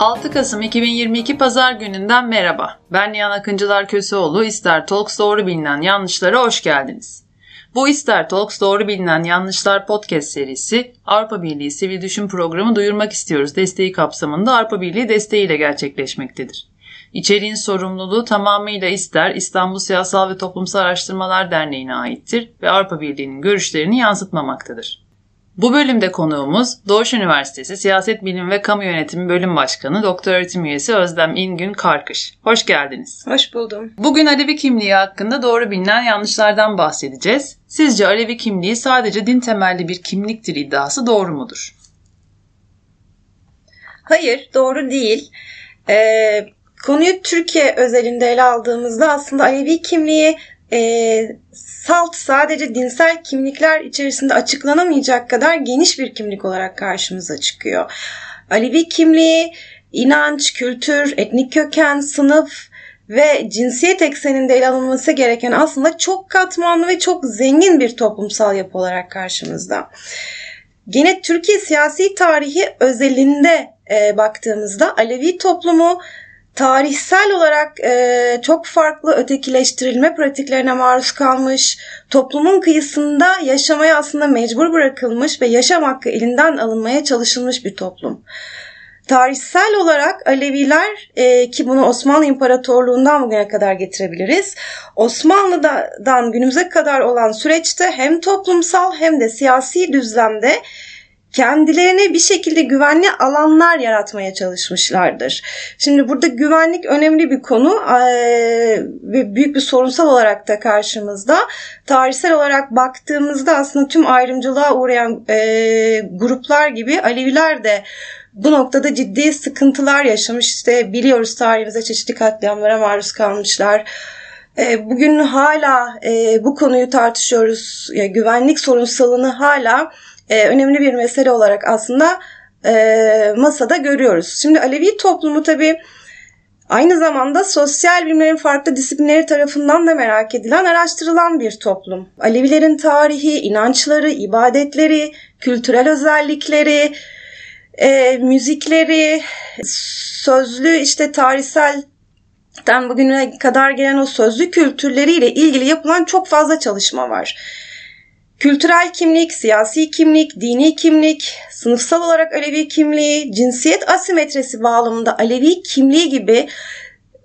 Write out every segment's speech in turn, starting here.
6 Kasım 2022 Pazar gününden merhaba. Ben Nihan Akıncılar Köseoğlu. İster Talks doğru bilinen yanlışlara hoş geldiniz. Bu İster Talks doğru bilinen yanlışlar podcast serisi Avrupa Birliği Sivil Düşün Programı duyurmak istiyoruz desteği kapsamında Avrupa Birliği desteğiyle gerçekleşmektedir. İçeriğin sorumluluğu tamamıyla İster İstanbul Siyasal ve Toplumsal Araştırmalar Derneği'ne aittir ve Avrupa Birliği'nin görüşlerini yansıtmamaktadır. Bu bölümde konuğumuz Doğuş Üniversitesi Siyaset Bilimi ve Kamu Yönetimi Bölüm Başkanı Doktor Öğretim Üyesi Özlem İngün Karkış. Hoş geldiniz. Hoş buldum. Bugün Alevi kimliği hakkında doğru bilinen yanlışlardan bahsedeceğiz. Sizce Alevi kimliği sadece din temelli bir kimliktir iddiası doğru mudur? Hayır, doğru değil. Ee, konuyu Türkiye özelinde ele aldığımızda aslında Alevi kimliği e, salt sadece dinsel kimlikler içerisinde açıklanamayacak kadar geniş bir kimlik olarak karşımıza çıkıyor. Alevi kimliği inanç, kültür, etnik köken, sınıf ve cinsiyet ekseninde ele alınması gereken aslında çok katmanlı ve çok zengin bir toplumsal yapı olarak karşımızda. Gene Türkiye siyasi tarihi özelinde e, baktığımızda Alevi toplumu tarihsel olarak e, çok farklı ötekileştirilme pratiklerine maruz kalmış, toplumun kıyısında yaşamaya aslında mecbur bırakılmış ve yaşam hakkı elinden alınmaya çalışılmış bir toplum. Tarihsel olarak Aleviler e, ki bunu Osmanlı İmparatorluğundan bugüne kadar getirebiliriz. Osmanlı'dan günümüze kadar olan süreçte hem toplumsal hem de siyasi düzlemde kendilerine bir şekilde güvenli alanlar yaratmaya çalışmışlardır. Şimdi burada güvenlik önemli bir konu ve büyük bir sorunsal olarak da karşımızda. Tarihsel olarak baktığımızda aslında tüm ayrımcılığa uğrayan gruplar gibi Aleviler de bu noktada ciddi sıkıntılar yaşamış. İşte biliyoruz tarihimize çeşitli katliamlara maruz kalmışlar. Bugün hala bu konuyu tartışıyoruz. Güvenlik sorunsalını hala e, önemli bir mesele olarak aslında e, masada görüyoruz. Şimdi Alevi toplumu tabii aynı zamanda sosyal bilimlerin farklı disiplinleri tarafından da merak edilen, araştırılan bir toplum. Alevilerin tarihi, inançları, ibadetleri, kültürel özellikleri, e, müzikleri, sözlü işte tarihsel bugüne kadar gelen o sözlü kültürleriyle ilgili yapılan çok fazla çalışma var. Kültürel kimlik, siyasi kimlik, dini kimlik, sınıfsal olarak Alevi kimliği, cinsiyet asimetresi bağlamında Alevi kimliği gibi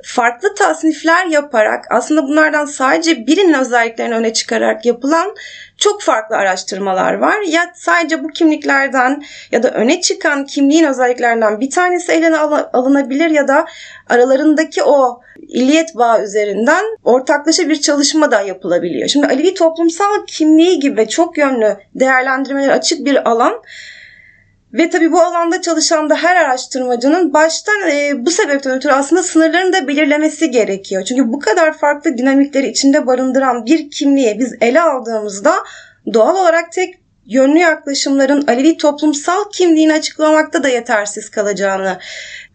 farklı tasnifler yaparak aslında bunlardan sadece birinin özelliklerini öne çıkararak yapılan çok farklı araştırmalar var. Ya sadece bu kimliklerden ya da öne çıkan kimliğin özelliklerinden bir tanesi eline alınabilir ya da aralarındaki o illiyet bağı üzerinden ortaklaşa bir çalışma da yapılabiliyor. Şimdi Alevi toplumsal kimliği gibi çok yönlü değerlendirmeler açık bir alan ve tabii bu alanda çalışan da her araştırmacının baştan e, bu sebepten ötürü aslında sınırlarını da belirlemesi gerekiyor. Çünkü bu kadar farklı dinamikleri içinde barındıran bir kimliğe biz ele aldığımızda doğal olarak tek yönlü yaklaşımların Alevi toplumsal kimliğini açıklamakta da yetersiz kalacağını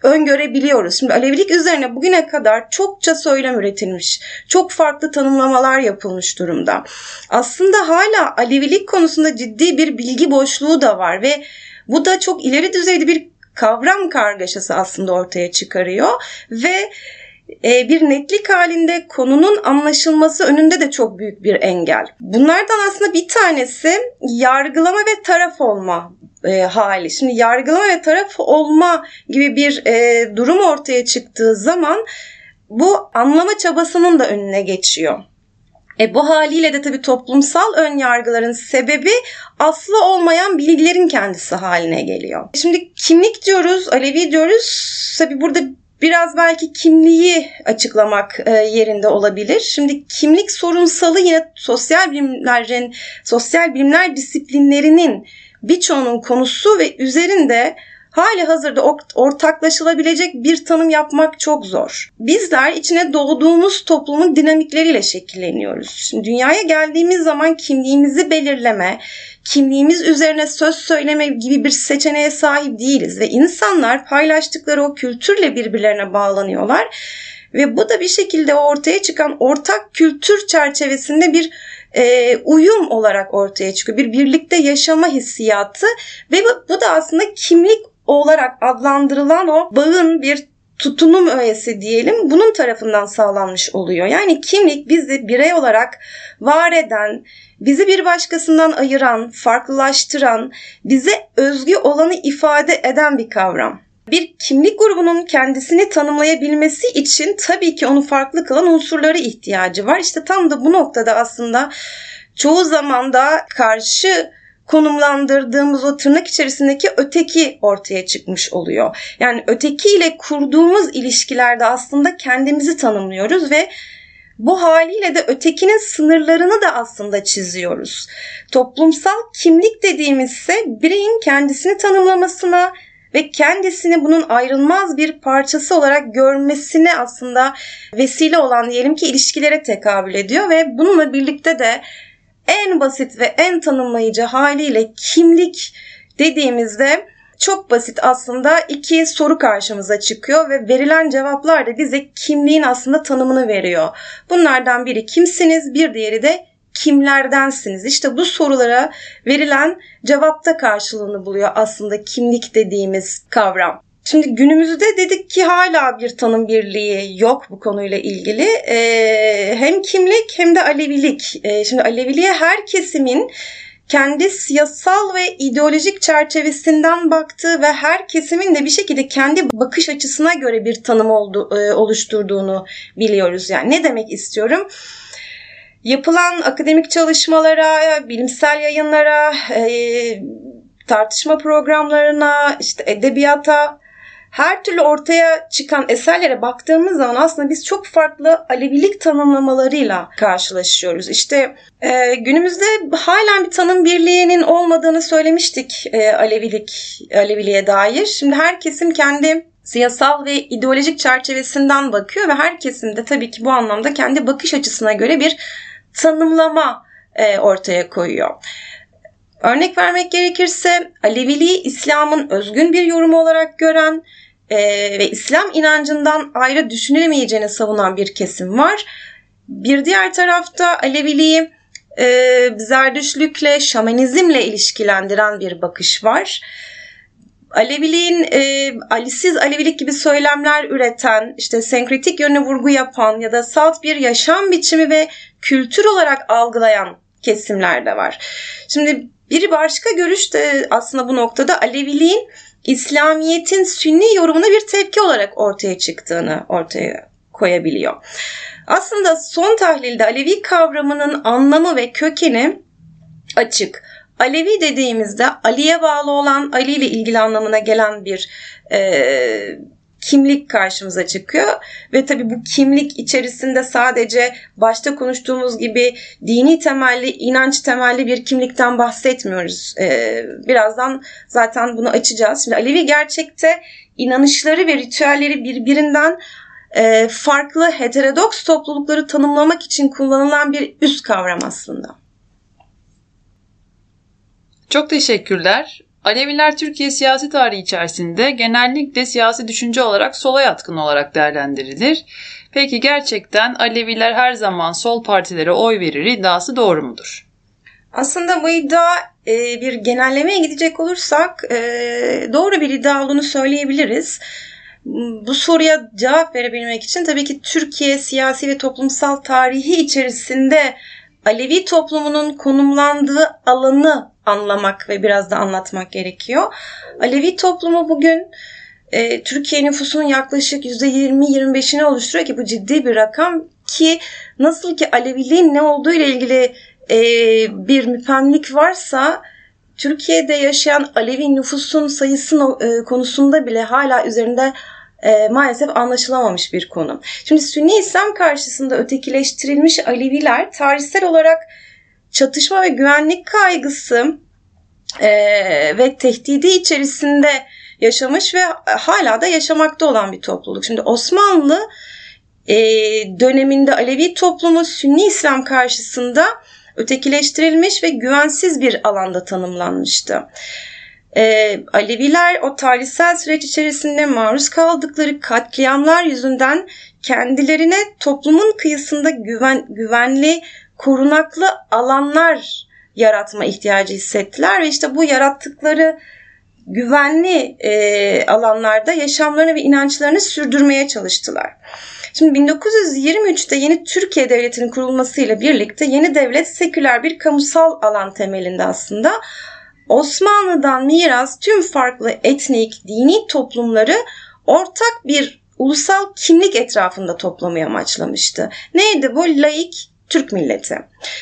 öngörebiliyoruz. Şimdi Alevilik üzerine bugüne kadar çokça söylem üretilmiş. Çok farklı tanımlamalar yapılmış durumda. Aslında hala Alevilik konusunda ciddi bir bilgi boşluğu da var ve bu da çok ileri düzeyde bir kavram kargaşası aslında ortaya çıkarıyor ve e, bir netlik halinde konunun anlaşılması önünde de çok büyük bir engel. Bunlardan aslında bir tanesi yargılama ve taraf olma e, hali. Şimdi yargılama ve taraf olma gibi bir e, durum ortaya çıktığı zaman bu anlama çabasının da önüne geçiyor. E bu haliyle de tabii toplumsal ön yargıların sebebi aslı olmayan bilgilerin kendisi haline geliyor. Şimdi kimlik diyoruz, Alevi diyoruz. Tabii burada biraz belki kimliği açıklamak e, yerinde olabilir. Şimdi kimlik sorunsalı yine sosyal bilimlerin, sosyal bilimler disiplinlerinin birçoğunun konusu ve üzerinde hali hazırda ortaklaşılabilecek bir tanım yapmak çok zor. Bizler içine doğduğumuz toplumun dinamikleriyle şekilleniyoruz. Şimdi dünyaya geldiğimiz zaman kimliğimizi belirleme, kimliğimiz üzerine söz söyleme gibi bir seçeneğe sahip değiliz ve insanlar paylaştıkları o kültürle birbirlerine bağlanıyorlar ve bu da bir şekilde ortaya çıkan ortak kültür çerçevesinde bir e, uyum olarak ortaya çıkıyor. Bir birlikte yaşama hissiyatı ve bu, bu da aslında kimlik olarak adlandırılan o bağın bir tutunum öğesi diyelim bunun tarafından sağlanmış oluyor. Yani kimlik bizi birey olarak var eden, bizi bir başkasından ayıran, farklılaştıran, bize özgü olanı ifade eden bir kavram. Bir kimlik grubunun kendisini tanımlayabilmesi için tabii ki onu farklı kılan unsurları ihtiyacı var. İşte tam da bu noktada aslında çoğu zaman da karşı konumlandırdığımız o tırnak içerisindeki öteki ortaya çıkmış oluyor. Yani öteki ile kurduğumuz ilişkilerde aslında kendimizi tanımlıyoruz ve bu haliyle de ötekinin sınırlarını da aslında çiziyoruz. Toplumsal kimlik dediğimiz ise bireyin kendisini tanımlamasına ve kendisini bunun ayrılmaz bir parçası olarak görmesine aslında vesile olan diyelim ki ilişkilere tekabül ediyor ve bununla birlikte de en basit ve en tanımlayıcı haliyle kimlik dediğimizde çok basit aslında iki soru karşımıza çıkıyor ve verilen cevaplar da bize kimliğin aslında tanımını veriyor. Bunlardan biri kimsiniz, bir diğeri de kimlerdensiniz? İşte bu sorulara verilen cevapta karşılığını buluyor aslında kimlik dediğimiz kavram. Şimdi günümüzde dedik ki hala bir tanım birliği yok bu konuyla ilgili. Ee, hem kimlik hem de Alevilik. Ee, şimdi Aleviliğe her kesimin kendi siyasal ve ideolojik çerçevesinden baktığı ve her kesimin de bir şekilde kendi bakış açısına göre bir tanım oldu, e, oluşturduğunu biliyoruz. Yani ne demek istiyorum? Yapılan akademik çalışmalara, bilimsel yayınlara, e, tartışma programlarına, işte edebiyata, her türlü ortaya çıkan eserlere baktığımız zaman aslında biz çok farklı Alevilik tanımlamalarıyla karşılaşıyoruz. İşte e, günümüzde hala bir tanım birliğinin olmadığını söylemiştik e, Alevilik Aleviliğe dair. Şimdi her kesim kendi siyasal ve ideolojik çerçevesinden bakıyor ve her kesim de tabii ki bu anlamda kendi bakış açısına göre bir tanımlama e, ortaya koyuyor. Örnek vermek gerekirse Aleviliği İslam'ın özgün bir yorumu olarak gören e, ve İslam inancından ayrı düşünülemeyeceğini savunan bir kesim var. Bir diğer tarafta Aleviliği e, Zerdüşlükle, Şamanizmle ilişkilendiren bir bakış var. Aleviliğin e, Alisiz Alevilik gibi söylemler üreten, işte senkretik yönüne vurgu yapan ya da salt bir yaşam biçimi ve kültür olarak algılayan kesimler de var. Şimdi bir başka görüş de aslında bu noktada Aleviliğin İslamiyet'in sünni yorumuna bir tepki olarak ortaya çıktığını ortaya koyabiliyor. Aslında son tahlilde Alevi kavramının anlamı ve kökeni açık. Alevi dediğimizde Ali'ye bağlı olan Ali ile ilgili anlamına gelen bir e, kimlik karşımıza çıkıyor ve tabii bu kimlik içerisinde sadece başta konuştuğumuz gibi dini temelli, inanç temelli bir kimlikten bahsetmiyoruz. Ee, birazdan zaten bunu açacağız. Şimdi Alevi gerçekte inanışları ve ritüelleri birbirinden e, farklı heterodoks toplulukları tanımlamak için kullanılan bir üst kavram aslında. Çok teşekkürler. Aleviler Türkiye siyasi tarihi içerisinde genellikle siyasi düşünce olarak sola yatkın olarak değerlendirilir. Peki gerçekten Aleviler her zaman sol partilere oy verir iddiası doğru mudur? Aslında bu iddia e, bir genellemeye gidecek olursak e, doğru bir iddia olduğunu söyleyebiliriz. Bu soruya cevap verebilmek için tabii ki Türkiye siyasi ve toplumsal tarihi içerisinde Alevi toplumunun konumlandığı alanı anlamak ve biraz da anlatmak gerekiyor. Alevi toplumu bugün e, Türkiye nüfusunun yaklaşık %20-25'ini oluşturuyor ki bu ciddi bir rakam ki nasıl ki Aleviliğin ne olduğu ile ilgili e, bir müpemlik varsa Türkiye'de yaşayan Alevi nüfusun sayısı e, konusunda bile hala üzerinde e, maalesef anlaşılamamış bir konu. Şimdi Sünni İslam karşısında ötekileştirilmiş Aleviler tarihsel olarak çatışma ve güvenlik kaygısı e, ve tehdidi içerisinde yaşamış ve hala da yaşamakta olan bir topluluk. Şimdi Osmanlı e, döneminde Alevi toplumu Sünni İslam karşısında ötekileştirilmiş ve güvensiz bir alanda tanımlanmıştı. E, Aleviler o tarihsel süreç içerisinde maruz kaldıkları katliamlar yüzünden kendilerine toplumun kıyısında güven, güvenli korunaklı alanlar yaratma ihtiyacı hissettiler ve işte bu yarattıkları güvenli e, alanlarda yaşamlarını ve inançlarını sürdürmeye çalıştılar. Şimdi 1923'te yeni Türkiye Devleti'nin kurulmasıyla birlikte yeni devlet seküler bir kamusal alan temelinde aslında Osmanlı'dan miras tüm farklı etnik, dini toplumları ortak bir ulusal kimlik etrafında toplamayı amaçlamıştı. Neydi bu? Laik Türk milleti.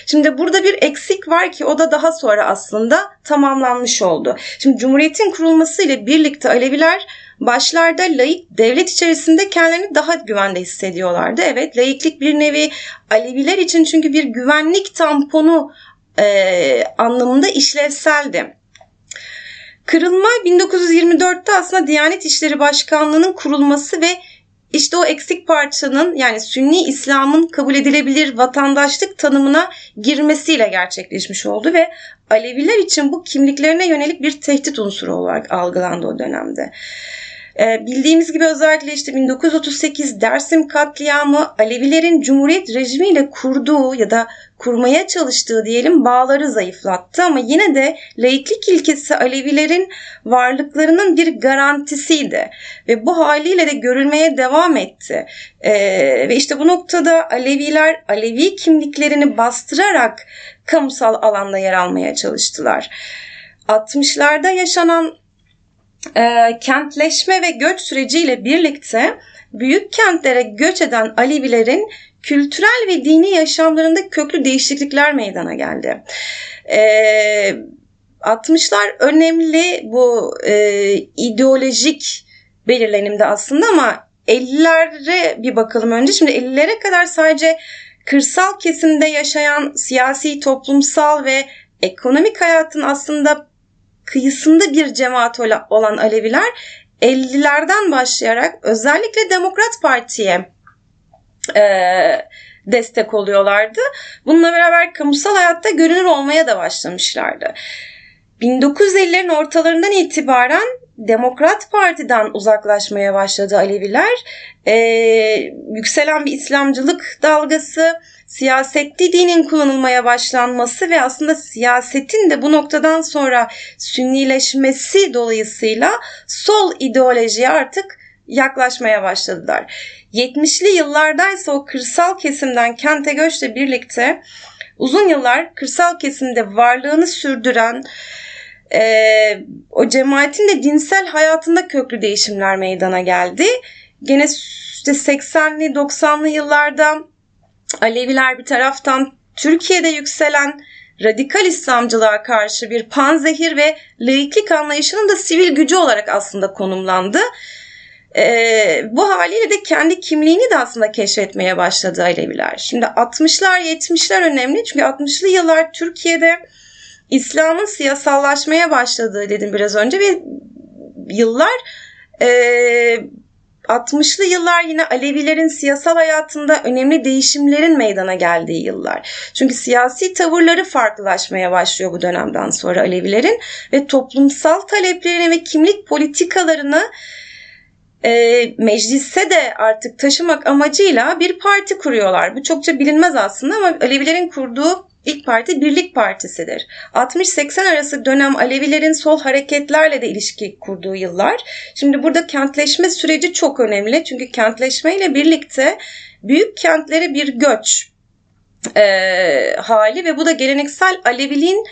Şimdi burada bir eksik var ki o da daha sonra aslında tamamlanmış oldu. Şimdi Cumhuriyet'in kurulması ile birlikte Aleviler başlarda laik devlet içerisinde kendilerini daha güvende hissediyorlardı. Evet laiklik bir nevi Aleviler için çünkü bir güvenlik tamponu e, anlamında işlevseldi. Kırılma 1924'te aslında Diyanet İşleri Başkanlığı'nın kurulması ve işte o eksik parçanın yani Sünni İslam'ın kabul edilebilir vatandaşlık tanımına girmesiyle gerçekleşmiş oldu ve Aleviler için bu kimliklerine yönelik bir tehdit unsuru olarak algılandı o dönemde. Ee, bildiğimiz gibi özellikle işte 1938 Dersim katliamı Alevilerin Cumhuriyet rejimiyle kurduğu ya da kurmaya çalıştığı diyelim bağları zayıflattı ama yine de laiklik ilkesi Alevilerin varlıklarının bir garantisiydi ve bu haliyle de görülmeye devam etti. Ee, ve işte bu noktada Aleviler Alevi kimliklerini bastırarak kamusal alanda yer almaya çalıştılar. 60'larda yaşanan e, kentleşme ve göç süreciyle birlikte büyük kentlere göç eden Alevilerin kültürel ve dini yaşamlarında köklü değişiklikler meydana geldi. E, 60'lar önemli bu e, ideolojik belirlenimde aslında ama 50'lere bir bakalım önce. Şimdi 50'lere kadar sadece kırsal kesimde yaşayan siyasi, toplumsal ve ekonomik hayatın aslında kıyısında bir cemaat olan Aleviler 50'lerden başlayarak özellikle Demokrat Parti'ye e, destek oluyorlardı. Bununla beraber kamusal hayatta görünür olmaya da başlamışlardı. 1950'lerin ortalarından itibaren Demokrat Parti'den uzaklaşmaya başladı Aleviler. Ee, yükselen bir İslamcılık dalgası, siyasette dinin kullanılmaya başlanması ve aslında siyasetin de bu noktadan sonra sünnileşmesi dolayısıyla sol ideolojiye artık yaklaşmaya başladılar. 70'li yıllardaysa o kırsal kesimden kente göçle birlikte uzun yıllar kırsal kesimde varlığını sürdüren e, o cemaatin de dinsel hayatında köklü değişimler meydana geldi. Gene işte 80'li 90'lı yıllarda Aleviler bir taraftan Türkiye'de yükselen radikal İslamcılığa karşı bir panzehir ve laiklik anlayışının da sivil gücü olarak aslında konumlandı. Ee, bu haliyle de kendi kimliğini de aslında keşfetmeye başladı Aleviler. Şimdi 60'lar 70'ler önemli çünkü 60'lı yıllar Türkiye'de İslam'ın siyasallaşmaya başladığı dedim biraz önce ve yıllar e, 60'lı yıllar yine Alevilerin siyasal hayatında önemli değişimlerin meydana geldiği yıllar. Çünkü siyasi tavırları farklılaşmaya başlıyor bu dönemden sonra Alevilerin ve toplumsal taleplerini ve kimlik politikalarını e, meclise de artık taşımak amacıyla bir parti kuruyorlar. Bu çokça bilinmez aslında ama Alevilerin kurduğu ilk parti Birlik Partisi'dir. 60-80 arası dönem Alevilerin sol hareketlerle de ilişki kurduğu yıllar. Şimdi burada kentleşme süreci çok önemli. Çünkü kentleşmeyle birlikte büyük kentlere bir göç e, hali ve bu da geleneksel Aleviliğin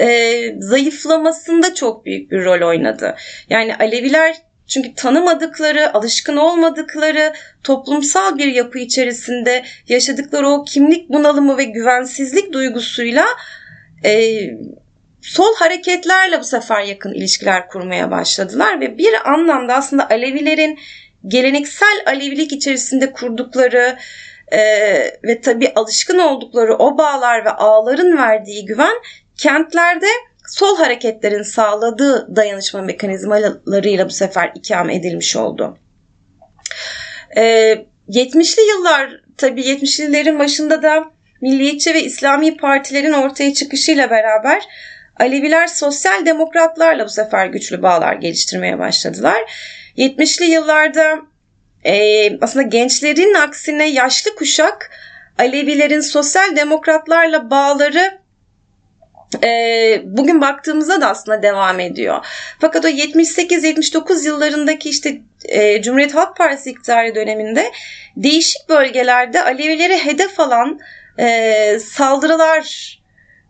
e, zayıflamasında çok büyük bir rol oynadı. Yani Aleviler çünkü tanımadıkları, alışkın olmadıkları toplumsal bir yapı içerisinde yaşadıkları o kimlik bunalımı ve güvensizlik duygusuyla e, sol hareketlerle bu sefer yakın ilişkiler kurmaya başladılar ve bir anlamda aslında Alevilerin geleneksel Alevilik içerisinde kurdukları e, ve tabii alışkın oldukları o bağlar ve ağların verdiği güven kentlerde sol hareketlerin sağladığı dayanışma mekanizmalarıyla bu sefer ikame edilmiş oldu. Ee, 70'li yıllar tabii 70'lilerin başında da milliyetçi ve İslami partilerin ortaya çıkışıyla beraber Aleviler sosyal demokratlarla bu sefer güçlü bağlar geliştirmeye başladılar. 70'li yıllarda e, aslında gençlerin aksine yaşlı kuşak Alevilerin sosyal demokratlarla bağları e, bugün baktığımızda da aslında devam ediyor. Fakat o 78-79 yıllarındaki işte e, Cumhuriyet Halk Partisi iktidarı döneminde değişik bölgelerde Alevileri hedef alan e, saldırılar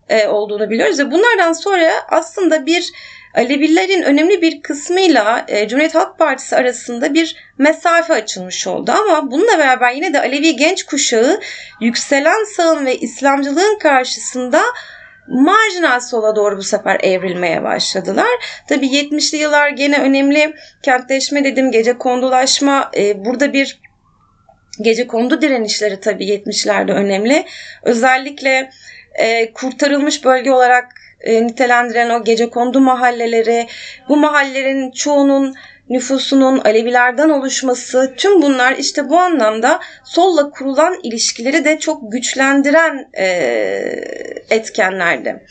e, olduğunu biliyoruz ve bunlardan sonra aslında bir Alevilerin önemli bir kısmıyla e, Cumhuriyet Halk Partisi arasında bir mesafe açılmış oldu. Ama bununla beraber yine de Alevi genç kuşağı yükselen sağın ve İslamcılığın karşısında marjinal sola doğru bu sefer evrilmeye başladılar. Tabi 70'li yıllar gene önemli kentleşme dedim, gece kondulaşma e, burada bir gece kondu direnişleri tabi 70'lerde önemli. Özellikle e, kurtarılmış bölge olarak e, nitelendiren o gece kondu mahalleleri, bu mahallelerin çoğunun nüfusunun Alevilerden oluşması tüm bunlar işte bu anlamda solla kurulan ilişkileri de çok güçlendiren e, etkenlerdi.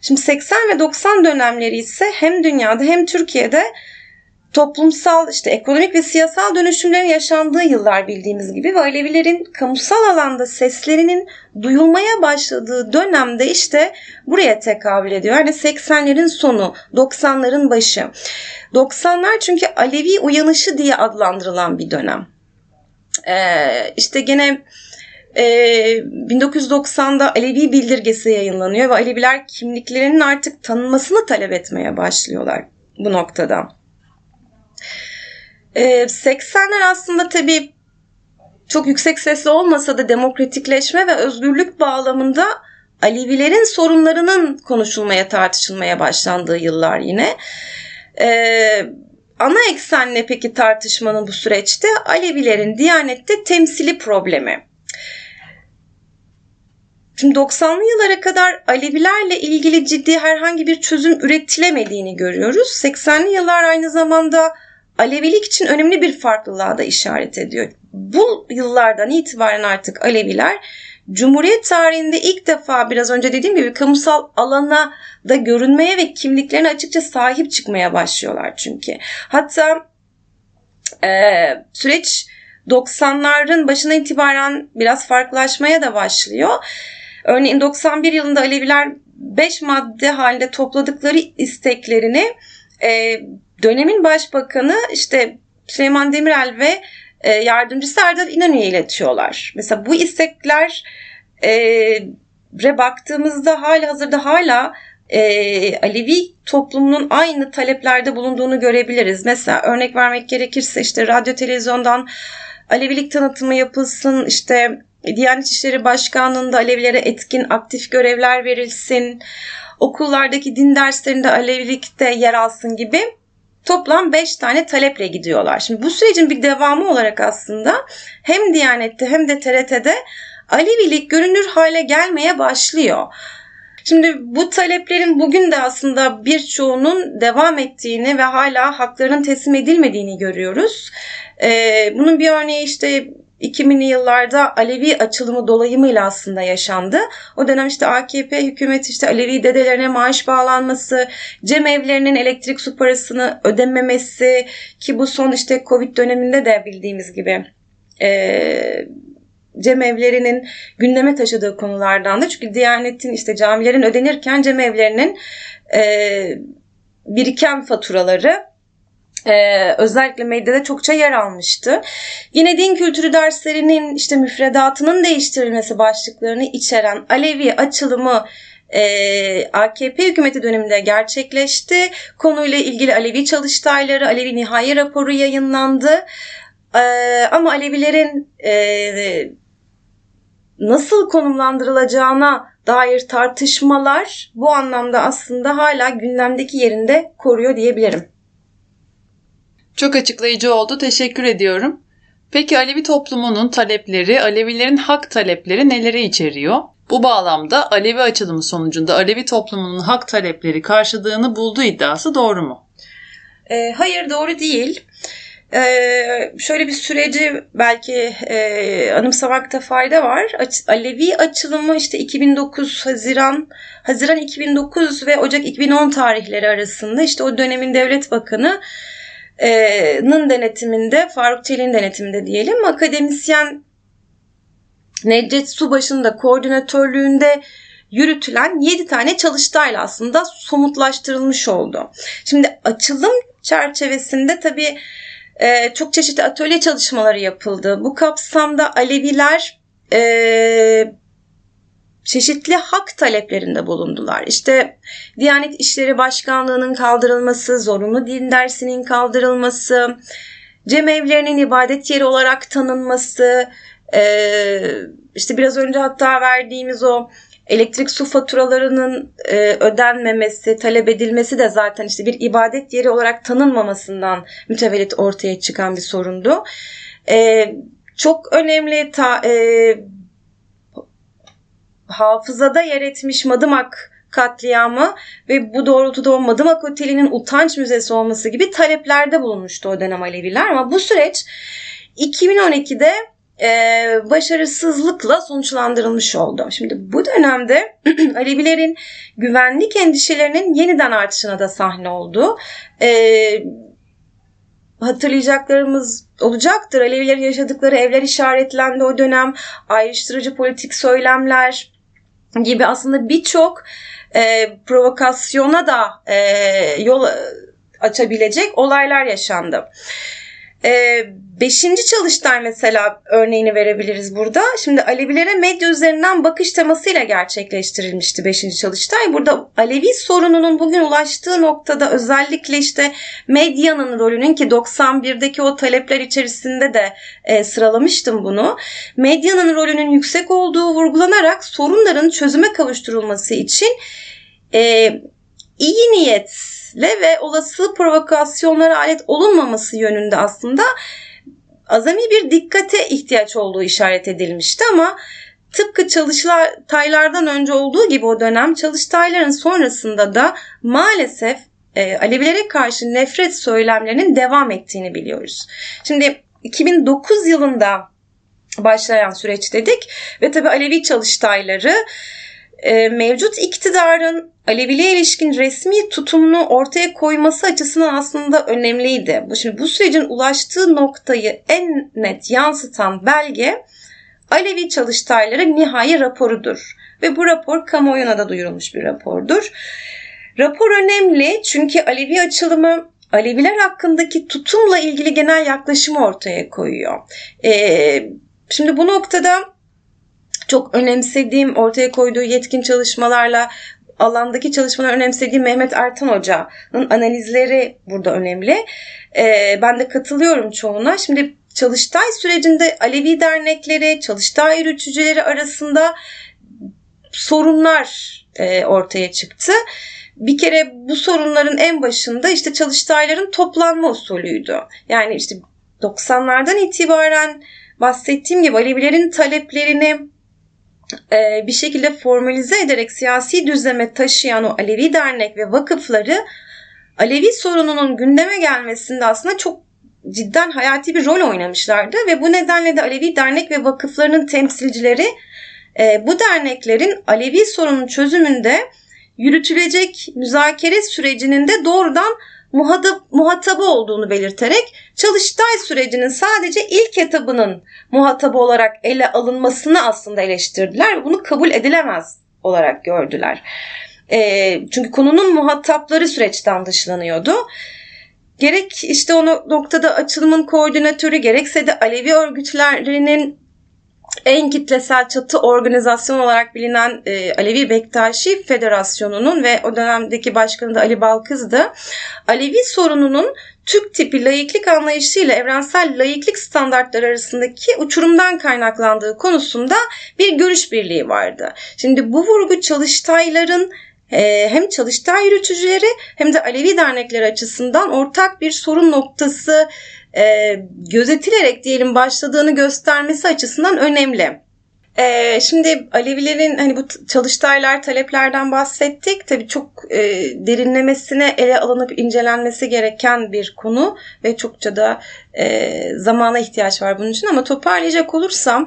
Şimdi 80 ve 90 dönemleri ise hem dünyada hem Türkiye'de toplumsal işte ekonomik ve siyasal dönüşümlerin yaşandığı yıllar bildiğimiz gibi ve Alevilerin kamusal alanda seslerinin duyulmaya başladığı dönemde işte buraya tekabül ediyor. Yani 80'lerin sonu, 90'ların başı. 90'lar çünkü Alevi uyanışı diye adlandırılan bir dönem. Ee, işte gene e, 1990'da Alevi bildirgesi yayınlanıyor ve Aleviler kimliklerinin artık tanınmasını talep etmeye başlıyorlar bu noktada. Ee, 80'ler aslında tabii çok yüksek sesli olmasa da demokratikleşme ve özgürlük bağlamında Alevilerin sorunlarının konuşulmaya, tartışılmaya başlandığı yıllar yine. Ee, ana eksen ne peki tartışmanın bu süreçte? Alevilerin Diyanet'te temsili problemi. Şimdi 90'lı yıllara kadar Alevilerle ilgili ciddi herhangi bir çözüm üretilemediğini görüyoruz. 80'li yıllar aynı zamanda Alevilik için önemli bir farklılığa da işaret ediyor. Bu yıllardan itibaren artık Aleviler Cumhuriyet tarihinde ilk defa biraz önce dediğim gibi kamusal alana da görünmeye ve kimliklerine açıkça sahip çıkmaya başlıyorlar çünkü. Hatta e, süreç 90'ların başına itibaren biraz farklılaşmaya da başlıyor. Örneğin 91 yılında Aleviler 5 madde halinde topladıkları isteklerini e, dönemin başbakanı işte Süleyman Demirel ve e, yardımcısı Erdal İnönü'ye iletiyorlar. Mesela bu istekler e, re baktığımızda hala hazırda hala e, Alevi toplumunun aynı taleplerde bulunduğunu görebiliriz. Mesela örnek vermek gerekirse işte radyo televizyondan Alevilik tanıtımı yapılsın, işte Diyanet İşleri Başkanlığı'nda Alevilere etkin aktif görevler verilsin, okullardaki din derslerinde Alevilikte yer alsın gibi toplam 5 tane taleple gidiyorlar. Şimdi bu sürecin bir devamı olarak aslında hem Diyanet'te hem de TRT'de Alevilik görünür hale gelmeye başlıyor. Şimdi bu taleplerin bugün de aslında birçoğunun devam ettiğini ve hala haklarının teslim edilmediğini görüyoruz. Ee, bunun bir örneği işte 2000'li yıllarda Alevi açılımı dolayımıyla aslında yaşandı. O dönem işte AKP hükümeti işte Alevi dedelerine maaş bağlanması, cem evlerinin elektrik su parasını ödememesi ki bu son işte Covid döneminde de bildiğimiz gibi e, cemevlerinin gündeme taşıdığı konulardan da. Çünkü Diyanet'in işte camilerin ödenirken cemevlerinin e, biriken faturaları ee, özellikle medyada çokça yer almıştı. Yine din kültürü derslerinin işte müfredatının değiştirilmesi başlıklarını içeren Alevi açılımı e, AKP hükümeti döneminde gerçekleşti. Konuyla ilgili Alevi çalıştayları, Alevi nihai raporu yayınlandı. E, ama Alevilerin e, nasıl konumlandırılacağına dair tartışmalar bu anlamda aslında hala gündemdeki yerinde koruyor diyebilirim. Çok açıklayıcı oldu. Teşekkür ediyorum. Peki Alevi toplumunun talepleri, Alevilerin hak talepleri neleri içeriyor? Bu bağlamda Alevi açılımı sonucunda Alevi toplumunun hak talepleri karşılığını bulduğu iddiası doğru mu? E, hayır doğru değil. Ee, şöyle bir süreci belki e, anımsamakta fayda var. Alevi açılımı işte 2009 Haziran Haziran 2009 ve Ocak 2010 tarihleri arasında işte o dönemin devlet bakanı denetiminde, Faruk Çelik'in denetiminde diyelim, akademisyen Necdet Subaşı'nın da koordinatörlüğünde yürütülen 7 tane çalıştayla aslında somutlaştırılmış oldu. Şimdi açılım çerçevesinde tabii e, çok çeşitli atölye çalışmaları yapıldı. Bu kapsamda Aleviler e, çeşitli hak taleplerinde bulundular. İşte Diyanet İşleri Başkanlığı'nın kaldırılması, zorunlu din dersinin kaldırılması, cemevlerinin ibadet yeri olarak tanınması, e, işte biraz önce hatta verdiğimiz o elektrik su faturalarının e, ödenmemesi, talep edilmesi de zaten işte bir ibadet yeri olarak tanınmamasından mütevellit ortaya çıkan bir sorundu. E, çok önemli ta, hafızada yer etmiş Madımak katliamı ve bu doğrultuda o Madımak Oteli'nin utanç müzesi olması gibi taleplerde bulunmuştu o dönem Aleviler ama bu süreç 2012'de e, başarısızlıkla sonuçlandırılmış oldu. Şimdi bu dönemde Alevilerin güvenlik endişelerinin yeniden artışına da sahne oldu. E, hatırlayacaklarımız olacaktır. Alevilerin yaşadıkları evler işaretlendi o dönem. Ayrıştırıcı politik söylemler gibi aslında birçok e, provokasyona da e, yol açabilecek olaylar yaşandı. E, beşinci çalıştay mesela örneğini verebiliriz burada. Şimdi Alevilere medya üzerinden bakış temasıyla gerçekleştirilmişti beşinci çalıştay. Burada Alevi sorununun bugün ulaştığı noktada özellikle işte medyanın rolünün ki 91'deki o talepler içerisinde de e, sıralamıştım bunu. Medyanın rolünün yüksek olduğu vurgulanarak sorunların çözüme kavuşturulması için e, iyi niyet ile ve olası provokasyonlara alet olunmaması yönünde aslında azami bir dikkate ihtiyaç olduğu işaret edilmişti ama tıpkı çalıştaylardan önce olduğu gibi o dönem çalıştayların sonrasında da maalesef e, Alevilere karşı nefret söylemlerinin devam ettiğini biliyoruz. Şimdi 2009 yılında başlayan süreç dedik ve tabi Alevi çalıştayları e, mevcut iktidarın Aleviliğe ilişkin resmi tutumunu ortaya koyması açısından aslında önemliydi. Bu şimdi bu sürecin ulaştığı noktayı en net yansıtan belge Alevi çalıştayları nihai raporudur. Ve bu rapor kamuoyuna da duyurulmuş bir rapordur. Rapor önemli çünkü Alevi açılımı Aleviler hakkındaki tutumla ilgili genel yaklaşımı ortaya koyuyor. Ee, şimdi bu noktada çok önemsediğim ortaya koyduğu yetkin çalışmalarla alandaki çalışmalar önemsediğim Mehmet Ertan Hoca'nın analizleri burada önemli. Ee, ben de katılıyorum çoğuna. Şimdi Çalıştay sürecinde Alevi dernekleri, Çalıştay yürütücüleri arasında sorunlar e, ortaya çıktı. Bir kere bu sorunların en başında işte çalıştayların toplanma usulüydü. Yani işte 90'lardan itibaren bahsettiğim gibi Alevilerin taleplerini e, bir şekilde formalize ederek siyasi düzleme taşıyan o Alevi dernek ve vakıfları Alevi sorununun gündeme gelmesinde aslında çok cidden hayati bir rol oynamışlardı ve bu nedenle de Alevi dernek ve vakıflarının temsilcileri e, bu derneklerin Alevi sorunun çözümünde yürütülecek müzakere sürecinin de doğrudan muhatap, muhatabı olduğunu belirterek Çalıştay sürecinin sadece ilk etabının muhatabı olarak ele alınmasını aslında eleştirdiler. Bunu kabul edilemez olarak gördüler. E, çünkü konunun muhatapları süreçten dışlanıyordu. Gerek işte o noktada açılımın koordinatörü gerekse de Alevi örgütlerinin en kitlesel çatı organizasyon olarak bilinen e, Alevi Bektaşi Federasyonu'nun ve o dönemdeki başkanı da Ali Balkız'dı. Alevi sorununun Türk tipi layıklık anlayışıyla evrensel layıklık standartları arasındaki uçurumdan kaynaklandığı konusunda bir görüş birliği vardı. Şimdi bu vurgu çalıştayların e, hem çalıştay yürütücüleri hem de Alevi dernekleri açısından ortak bir sorun noktası e, gözetilerek diyelim başladığını göstermesi açısından önemli. Ee, şimdi Alevilerin hani bu çalıştaylar, taleplerden bahsettik. Tabii çok e, derinlemesine ele alınıp incelenmesi gereken bir konu ve çokça da e, zamana ihtiyaç var bunun için. Ama toparlayacak olursam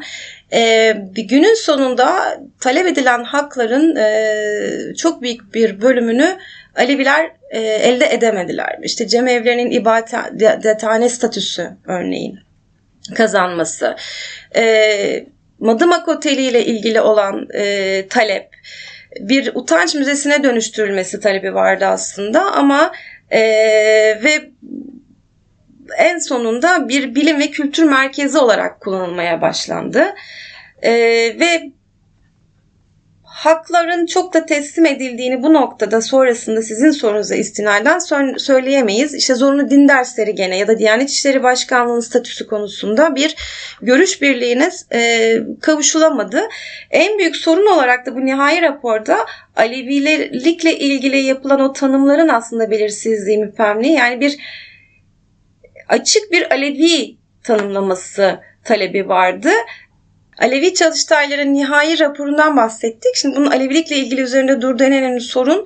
e, bir günün sonunda talep edilen hakların e, çok büyük bir bölümünü Aleviler e, elde edemediler. İşte cemevlerinin ibadethane statüsü örneğin kazanması. E, Madımak Oteli ile ilgili olan e, talep, bir utanç müzesine dönüştürülmesi talebi vardı aslında ama e, ve en sonunda bir bilim ve kültür merkezi olarak kullanılmaya başlandı. E, ve hakların çok da teslim edildiğini bu noktada sonrasında sizin sorunuza istinaden söyleyemeyiz. İşte zorunlu din dersleri gene ya da Diyanet İşleri Başkanlığı'nın statüsü konusunda bir görüş birliğine e, kavuşulamadı. En büyük sorun olarak da bu nihai raporda Alevilikle ilgili yapılan o tanımların aslında belirsizliği müphemliği yani bir açık bir Alevi tanımlaması talebi vardı. Alevi çalıştayların nihai raporundan bahsettik. Şimdi bunun Alevilikle ilgili üzerinde durduğu en önemli sorun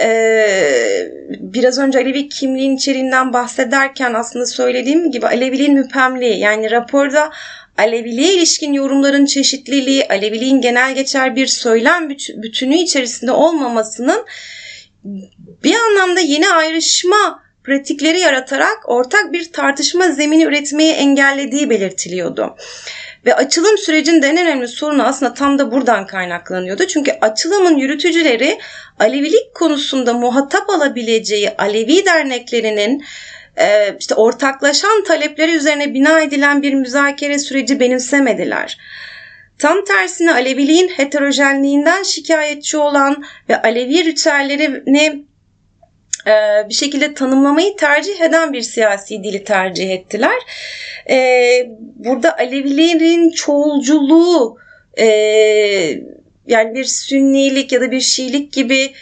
ee, biraz önce Alevi kimliğin içeriğinden bahsederken aslında söylediğim gibi Aleviliğin müphemliği yani raporda Aleviliğe ilişkin yorumların çeşitliliği, Aleviliğin genel geçer bir söylem bütünü içerisinde olmamasının bir anlamda yeni ayrışma pratikleri yaratarak ortak bir tartışma zemini üretmeyi engellediği belirtiliyordu. Ve açılım sürecinin en önemli sorunu aslında tam da buradan kaynaklanıyordu. Çünkü açılımın yürütücüleri Alevilik konusunda muhatap alabileceği Alevi derneklerinin e, işte ortaklaşan talepleri üzerine bina edilen bir müzakere süreci benimsemediler. Tam tersine Aleviliğin heterojenliğinden şikayetçi olan ve Alevi ritüellerini bir şekilde tanımlamayı tercih eden bir siyasi dili tercih ettiler. E, burada Alevilerin çoğulculuğu e, yani bir sünnilik ya da bir şiilik gibi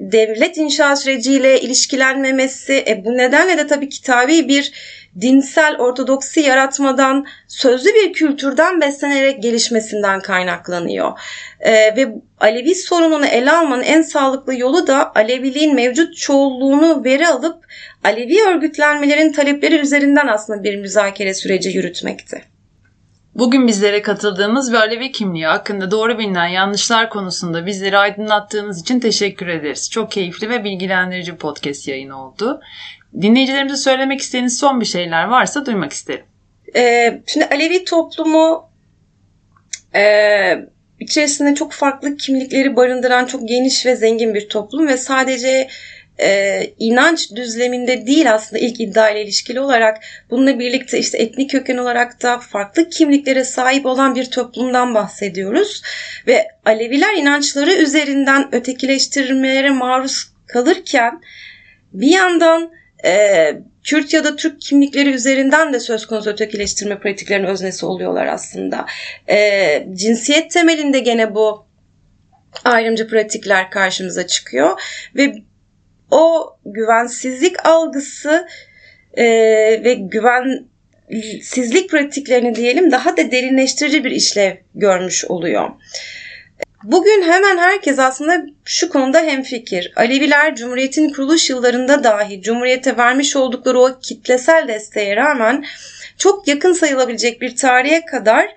devlet inşa süreciyle ilişkilenmemesi e, bu nedenle de tabii kitabi bir dinsel ortodoksi yaratmadan sözlü bir kültürden beslenerek gelişmesinden kaynaklanıyor. E, ve Alevi sorununu ele almanın en sağlıklı yolu da Aleviliğin mevcut çoğulluğunu veri alıp Alevi örgütlenmelerin talepleri üzerinden aslında bir müzakere süreci yürütmekti. Bugün bizlere katıldığımız ve Alevi kimliği hakkında doğru bilinen yanlışlar konusunda bizleri aydınlattığınız için teşekkür ederiz. Çok keyifli ve bilgilendirici podcast yayını oldu. Dinleyicilerimize söylemek istediğiniz son bir şeyler varsa duymak isterim. Ee, şimdi Alevi toplumu e, içerisinde çok farklı kimlikleri barındıran çok geniş ve zengin bir toplum ve sadece e, inanç düzleminde değil aslında ilk iddia ile ilişkili olarak bununla birlikte işte etnik köken olarak da farklı kimliklere sahip olan bir toplumdan bahsediyoruz. Ve Aleviler inançları üzerinden ötekileştirmelere maruz kalırken bir yandan e, Kürt ya da Türk kimlikleri üzerinden de söz konusu ötekileştirme pratiklerinin öznesi oluyorlar aslında. E, cinsiyet temelinde gene bu ayrımcı pratikler karşımıza çıkıyor ve o güvensizlik algısı e, ve güvensizlik pratiklerini diyelim daha da derinleştirici bir işlev görmüş oluyor. Bugün hemen herkes aslında şu konuda hemfikir. Aleviler Cumhuriyet'in kuruluş yıllarında dahi Cumhuriyet'e vermiş oldukları o kitlesel desteğe rağmen çok yakın sayılabilecek bir tarihe kadar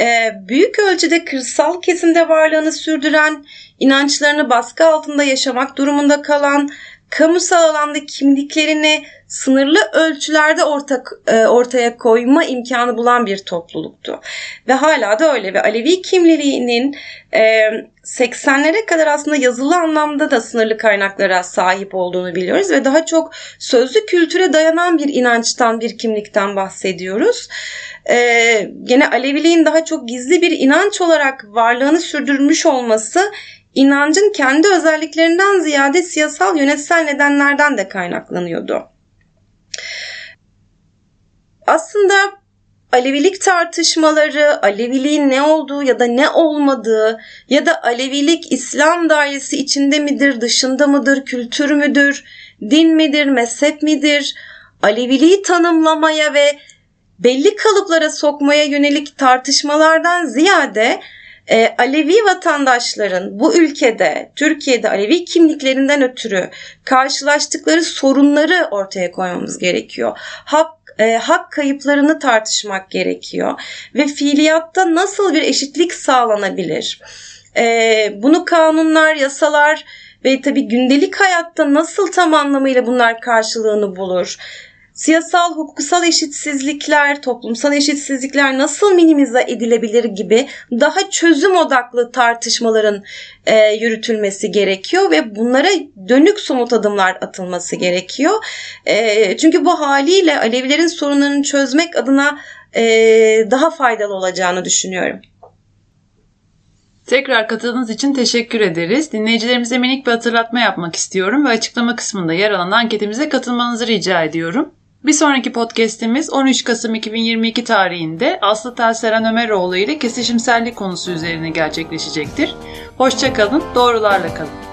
e, büyük ölçüde kırsal kesimde varlığını sürdüren, inançlarını baskı altında yaşamak durumunda kalan, kamusal alanda kimliklerini sınırlı ölçülerde ortak, e, ortaya koyma imkanı bulan bir topluluktu. Ve hala da öyle ve Alevi kimliğinin e, 80'lere kadar aslında yazılı anlamda da sınırlı kaynaklara sahip olduğunu biliyoruz ve daha çok sözlü kültüre dayanan bir inançtan, bir kimlikten bahsediyoruz. Ee, gene Aleviliğin daha çok gizli bir inanç olarak varlığını sürdürmüş olması inancın kendi özelliklerinden ziyade siyasal yönetsel nedenlerden de kaynaklanıyordu. Aslında Alevilik tartışmaları, Aleviliğin ne olduğu ya da ne olmadığı ya da Alevilik İslam dairesi içinde midir, dışında mıdır, kültür müdür, din midir, mezhep midir, Aleviliği tanımlamaya ve belli kalıplara sokmaya yönelik tartışmalardan ziyade e, Alevi vatandaşların bu ülkede, Türkiye'de Alevi kimliklerinden ötürü karşılaştıkları sorunları ortaya koymamız gerekiyor. Hak e, hak kayıplarını tartışmak gerekiyor ve fiiliyatta nasıl bir eşitlik sağlanabilir? E, bunu kanunlar, yasalar ve tabii gündelik hayatta nasıl tam anlamıyla bunlar karşılığını bulur? Siyasal, hukuksal eşitsizlikler, toplumsal eşitsizlikler nasıl minimize edilebilir gibi daha çözüm odaklı tartışmaların e, yürütülmesi gerekiyor ve bunlara dönük somut adımlar atılması gerekiyor. E, çünkü bu haliyle Alevilerin sorunlarını çözmek adına e, daha faydalı olacağını düşünüyorum. Tekrar katıldığınız için teşekkür ederiz. Dinleyicilerimize minik bir hatırlatma yapmak istiyorum ve açıklama kısmında yer alan anketimize katılmanızı rica ediyorum. Bir sonraki podcast'imiz 13 Kasım 2022 tarihinde Aslı Telseren Ömeroğlu ile kesişimsellik konusu üzerine gerçekleşecektir. Hoşçakalın, doğrularla kalın.